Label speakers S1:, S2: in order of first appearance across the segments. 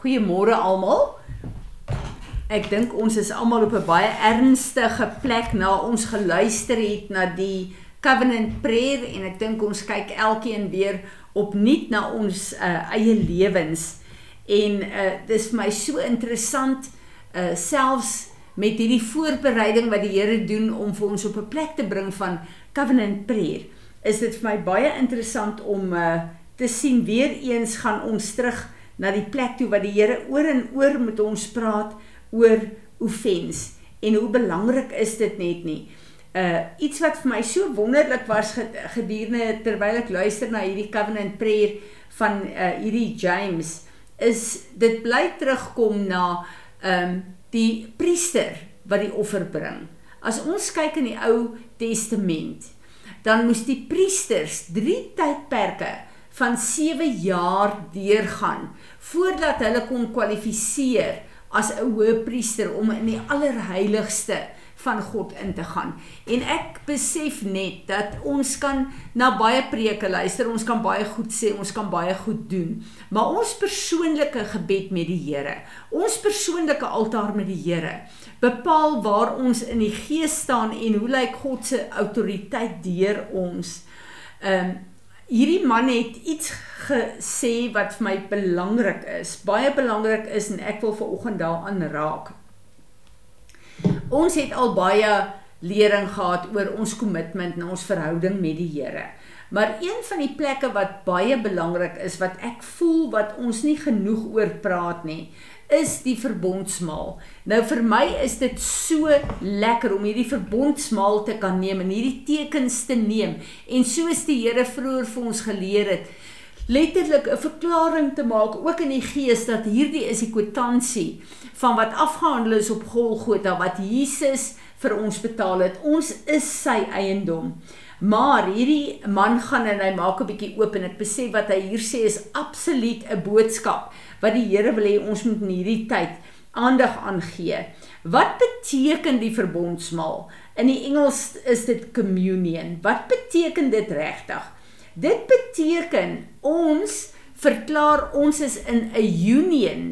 S1: Goeiemôre almal. Ek dink ons is almal op 'n baie ernstige plek na ons geluister het na die covenant prayer en ek dink ons kyk elkeen weer opnuut na ons uh, eie lewens. En uh, dis vir my so interessant uh, selfs met hierdie voorbereiding wat die Here doen om vir ons op 'n plek te bring van covenant prayer. Is dit vir my baie interessant om uh, te sien weer eens gaan ons terug na die plek toe wat die Here oor en oor met ons praat oor offens en hoe belangrik is dit net nie. Uh iets wat vir my so wonderlik was gedurende terwyl ek luister na hierdie covenant prayer van uh hierdie James is dit bly terugkom na um die priester wat die offer bring. As ons kyk in die Ou Testament, dan moes die priesters 3 tydperke van 7 jaar deurgaan voordat hulle kon kwalifiseer as 'n hoëpriester om in die allerheiligste van God in te gaan. En ek besef net dat ons kan na baie preke luister, ons kan baie goed sê, ons kan baie goed doen, maar ons persoonlike gebed met die Here, ons persoonlike altaar met die Here, bepaal waar ons in die gees staan en hoe lyk God se autoriteit deur ons. Ehm um, hierdie man het iets gesê wat vir my belangrik is. Baie belangrik is en ek wil veraloggend daaraan raak. Ons het al baie lering gehad oor ons kommitment na ons verhouding met die Here. Maar een van die plekke wat baie belangrik is wat ek voel wat ons nie genoeg oor praat nie, is die verbondsmaal. Nou vir my is dit so lekker om hierdie verbondsmaal te kan neem en hierdie tekens te neem en soos die Here vroeër vir ons geleer het, letterlik 'n verklaring te maak ook in die gees dat hierdie is die kwitansie van wat afgehandel is op Golgotha wat Jesus vir ons betaal het. Ons is sy eiendom. Maar hierdie man gaan en hy maak 'n bietjie oop en ek besef wat hy hier sê is absoluut 'n boodskap wat die Here wil hê ons moet in hierdie tyd aandag aan gee. Wat beteken die verbondsmaal? In die Engels is dit communion. Wat beteken dit regtig? Dit beteken ons verklaar ons is in 'n union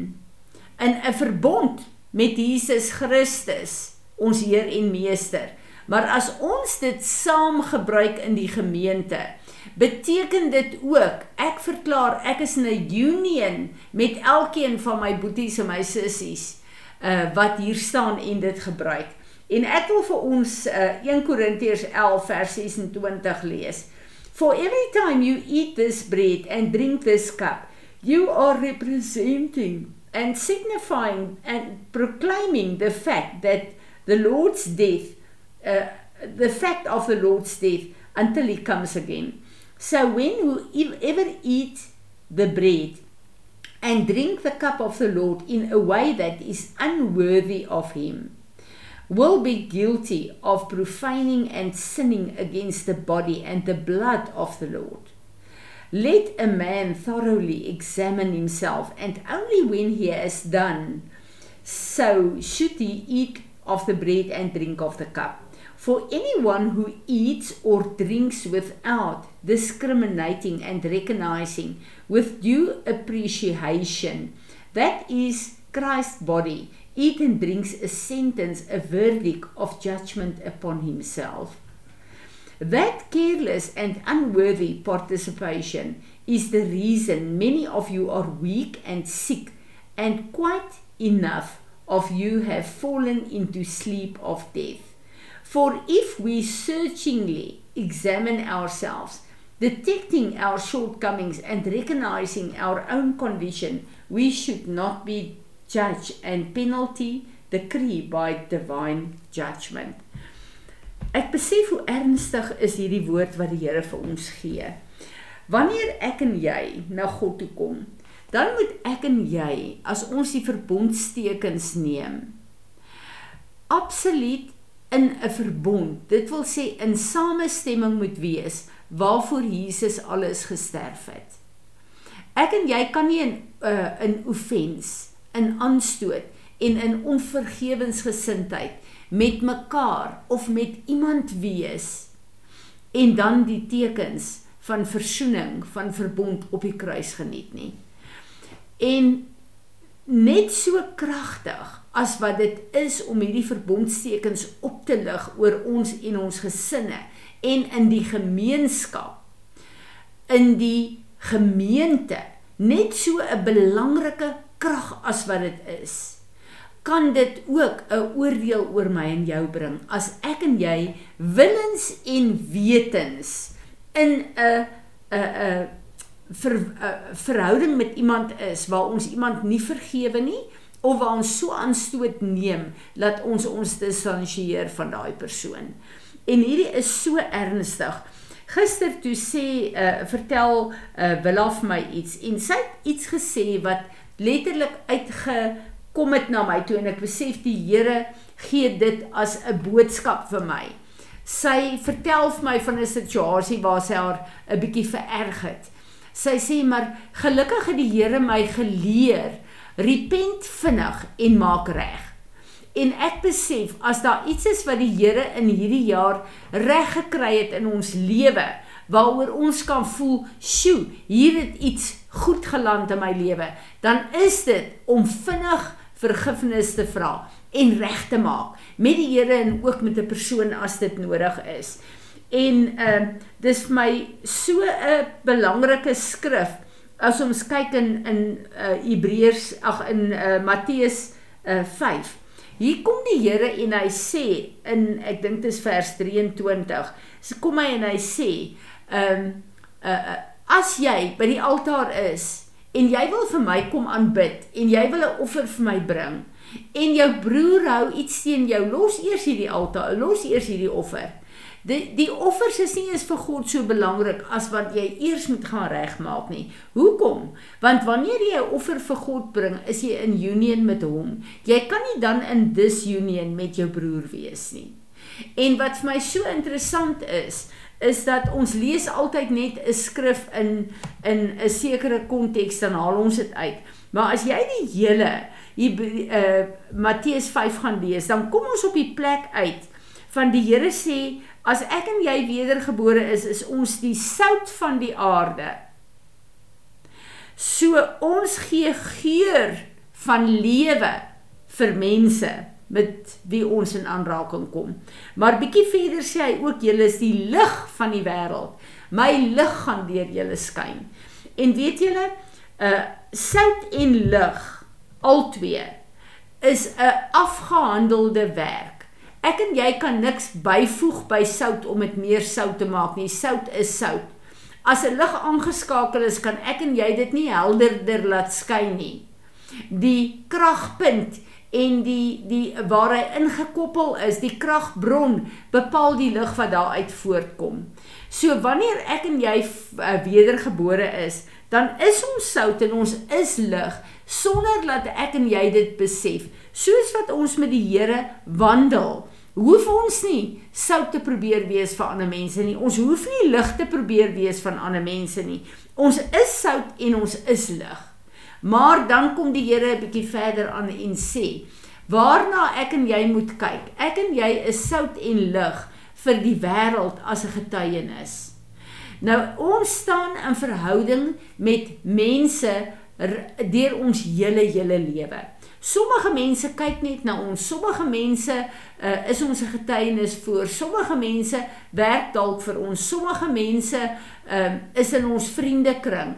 S1: in 'n verbond met Jesus Christus, ons Heer en Meester. Maar as ons dit saam gebruik in die gemeente, beteken dit ook ek verklaar ek is in 'n union met elkeen van my boeties en my sissies uh wat hier staan en dit gebruik. En ek wil vir ons uh 1 Korintiërs 11 vers 26 lees. For every time you eat this bread and drink this cup, you are representing and signifying and proclaiming the fact that the Lord's death uh the fact of the Lord's death until he comes again. So when you ever eat the bread and drink the cup of the Lord in a way that is unworthy of him, will be guilty of profaning and sinning against the body and the blood of the Lord. Let a man thoroughly examine himself, and only when he has done so should he eat of the bread and drink of the cup. For anyone who eats or drinks without discriminating and recognizing with due appreciation, that is Christ's body, eat brings a sentence, a verdict of judgment upon himself. That careless and unworthy participation is the reason many of you are weak and sick, and quite enough of you have fallen into sleep of death. For if we searchingly examine ourselves, detecting our shortcomings and recognizing our own condition, we should not be judged and penalty decreed by divine judgment. Ek besef hoe ernstig is hierdie woord wat die Here vir ons gee. Wanneer ek en jy na God toe kom, dan moet ek en jy as ons die verbondstekens neem, absoluut in 'n verbond. Dit wil sê in samestemming moet wees waarvoor Jesus alles gesterf het. Ek en jy kan nie in uh, in offens, in aanstoot en in onvergewensgesindheid met mekaar of met iemand wees en dan die tekens van versoening, van verbond op die kruis geniet nie. En net so kragtig as wat dit is om hierdie verbondstekens op te lig oor ons en ons gesinne en in die gemeenskap in die gemeente net so 'n belangrike krag as wat dit is kan dit ook 'n oordeel oor my en jou bring as ek en jy willens en wetens in 'n 'n 'n ver, verhouding met iemand is waar ons iemand nie vergewe nie of waar ons so aanstoot neem dat ons ons distansieer van daai persoon. En hierdie is so ernstig. Gister toe sê uh, vertel uh, Willa vir my iets en sy het iets gesê wat letterlik uitgekom het na my toe en ek besef die Here gee dit as 'n boodskap vir my. Sy vertel vir my van 'n situasie waar sy haar 'n bietjie vererg het. Sy sê maar gelukkig het die Here my geleer repent vinnig en maak reg. En ek besef as daar iets is wat die Here in hierdie jaar reg gekry het in ons lewe waaroor ons kan voel, "Sjoe, hier het iets goed geland in my lewe," dan is dit om vinnig vergifnis te vra en reg te maak met die Here en ook met 'n persoon as dit nodig is. En ehm uh, dis vir my so 'n belangrike skrif as ons kyk in in uh Hebreërs ag in uh Matteus uh 5. Hier kom die Here en hy sê in ek dink dit is vers 23. So kom hy en hy sê, ehm um, uh as jy by die altaar is en jy wil vir my kom aanbid en jy wil 'n offer vir my bring en jou broer hou iets teen jou, los eers hierdie altaar, los eers hierdie offer. Die die offers is nie eens vir God so belangrik as wat jy eers moet gaan regmaak nie. Hoekom? Want wanneer jy 'n offer vir God bring, is jy in union met hom. Jy kan nie dan in disunion met jou broer wees nie. En wat vir my so interessant is, is dat ons lees altyd net 'n skrif in in 'n sekere konteks dan haal ons dit uit. Maar as jy die hele hier uh Matteus 5 gaan lees, dan kom ons op die plek uit van die Here sê As ek en jy wedergebore is, is ons die sout van die aarde. So ons gee geur van lewe vir mense met wie ons in aanraking kom. Maar bietjie verder sê hy ook julle is die lig van die wêreld. My lig gaan deur julle skyn. En weet julle, uh sout en lig albei is 'n afgehandelde werk. Ek en jy kan niks byvoeg by sout om dit meer sout te maak nie. Sout is sout. As 'n lig aangeskakel is, kan ek en jy dit nie helderder laat skyn nie. Die kragpunt en die die waar hy ingekoppel is, die kragbron bepaal die lig wat daar uit voortkom. So wanneer ek en jy uh, wedergebore is, dan is ons sout en ons is lig sonder dat ek en jy dit besef. Soos wat ons met die Here wandel, hoef ons nie sout te probeer wees vir ander mense nie. Ons hoef nie lig te probeer wees van ander mense nie. Ons is sout en ons is lig. Maar dan kom die Here 'n bietjie verder aan en sê: "Waarna ek en jy moet kyk. Ek en jy is sout en lig vir die wêreld as 'n getuienis." Nou ons staan in verhouding met mense deur ons hele hele lewe. Sommige mense kyk net na ons. Sommige mense uh, is ons getuienis voor. Sommige mense werk dalk vir ons. Sommige mense uh, is in ons vriendekring.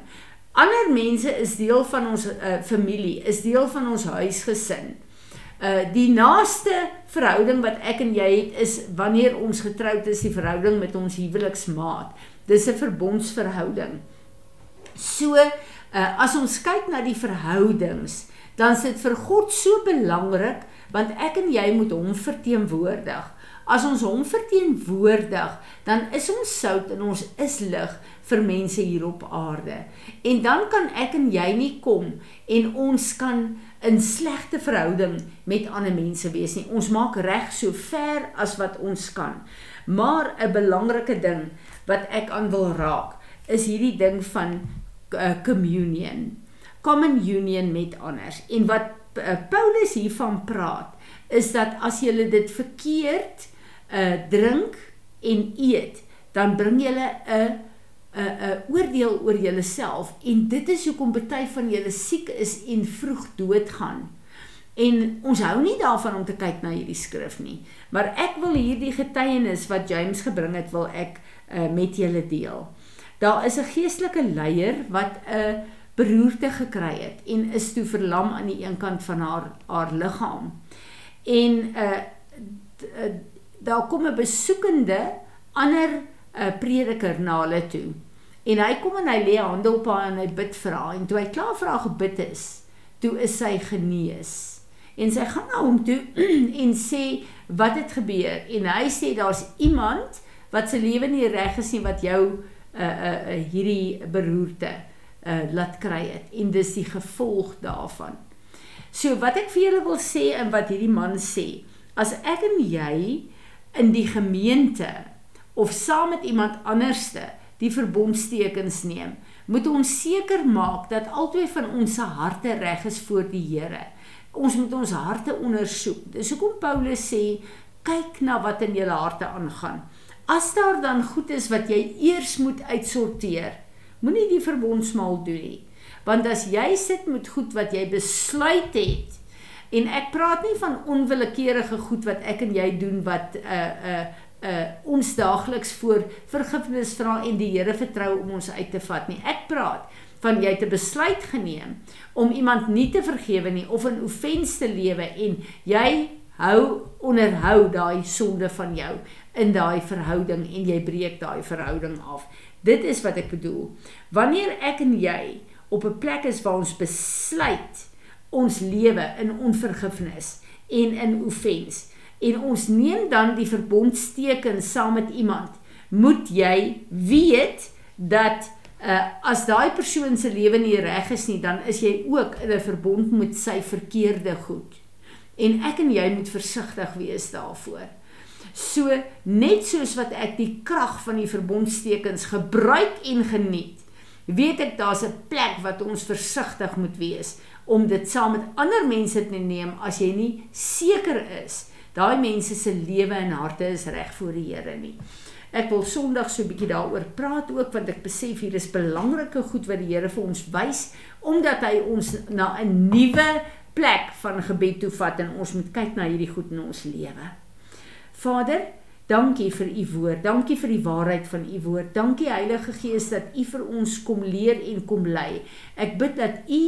S1: Ander mense is deel van ons uh, familie, is deel van ons huisgesin. Uh die naaste verhouding wat ek en jy het is wanneer ons getroud is, die verhouding met ons huweliksmaat. Dis 'n verbondsverhouding. So, uh as ons kyk na die verhoudings, dan is dit vir God so belangrik want ek en jy moet hom verteenwoordig. As ons hom verteenwoordig, dan is ons sout en ons is lig vir mense hier op aarde. En dan kan ek en jy nie kom en ons kan in slegte verhouding met ander mense wees nie. Ons maak reg so ver as wat ons kan. Maar 'n belangrike ding wat ek aan wil raak, is hierdie ding van uh, communion common union met anders. En wat uh, Paulus hiervan praat, is dat as jy dit verkeerd uh drink en eet, dan bring jy 'n 'n 'n oordeel oor julleself en dit is hoekom baie van julle siek is en vroeg doodgaan. En ons hou nie daarvan om te kyk na hierdie skrif nie. Maar ek wil hierdie getuienis wat James gebring het, wil ek uh, met julle deel. Daar is 'n geestelike leier wat 'n beroerte gekry het en is toe verlam aan die een kant van haar haar liggaam. En 'n uh, uh, daar kom 'n besoekende ander uh, prediker na hulle toe. En hy kom en hy lê hande op haar en hy bid vir haar en toe hy klaar vir haar gebid is, toe is sy genees. En sy gaan na hom toe en sê wat het gebeur en hy sê daar's iemand wat se lewe nie reg is nie wat jou uh, uh, uh, hierdie beroerte uh, laat kry het en dis die gevolg daarvan. So wat ek vir julle wil sê en wat hierdie man sê, as ek en jy in die gemeente of saam met iemand anderste die verbondstekens neem, moet ons seker maak dat albei van ons se harte reg is voor die Here. Ons moet ons harte ondersoek. Dis hoekom Paulus sê, kyk na wat in julle harte aangaan. As daar dan goed is wat jy eers moet uitsorteer, moenie die verbondsmaal doen nie. Want as jy sit met goed wat jy besluit het en ek praat nie van onwillekeurige goed wat ek en jy doen wat 'n uh, 'n uh, uh ons daagliks voor vergifnis vra en die Here vertrou om ons uit te vat nie. Ek praat van jy te besluit geneem om iemand nie te vergewe nie of 'n offens te lewe en jy hou onderhou daai sonde van jou in daai verhouding en jy breek daai verhouding af. Dit is wat ek bedoel. Wanneer ek en jy op 'n plek is waar ons besluit ons lewe in onvergifnis en in offens en ons neem dan die verbondsteken saam met iemand, moet jy weet dat uh, as daai persoon se lewe nie reg is nie, dan is jy ook in 'n verbond met sy verkeerde goed. En ek en jy moet versigtig wees daarvoor. So net soos wat ek die krag van die verbondstekens gebruik en geniet, weet ek daar's 'n plek wat ons versigtig moet wees om dit saam met ander mense te neem as jy nie seker is daai mense se lewe en harte is reg voor die Here nie. Ek wil Sondag so 'n bietjie daaroor praat ook want ek besef hier is belangrike goed wat die Here vir ons wys omdat hy ons na 'n nuwe plek van gebed toe vat en ons moet kyk na hierdie goed in ons lewe. Vader, Dankie vir u woord. Dankie vir die waarheid van u woord. Dankie Heilige Gees dat u vir ons kom leer en kom lei. Ek bid dat u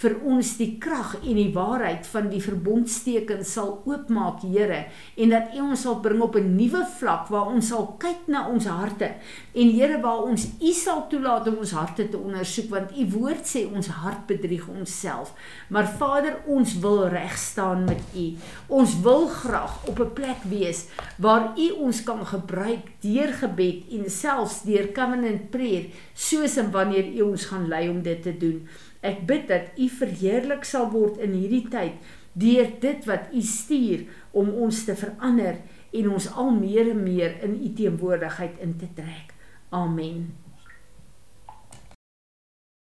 S1: vir ons die krag en die waarheid van die verbondstekens sal oopmaak, Here, en dat u ons sal bring op 'n nuwe vlak waar ons sal kyk na ons harte. En Here, waar ons u sal toelaat om ons harte te ondersoek want u woord sê ons hart bedrieg onsself. Maar Vader, ons wil reg staan met u. Ons wil graag op 'n plek wees waar u ons ons kan gebruik deur gebed en selfs deur covenant prayer soos en wanneer U ons gaan lei om dit te doen. Ek bid dat U verheerlik sal word in hierdie tyd deur dit wat U stuur om ons te verander en ons al meer en meer in U teenwoordigheid in te trek. Amen.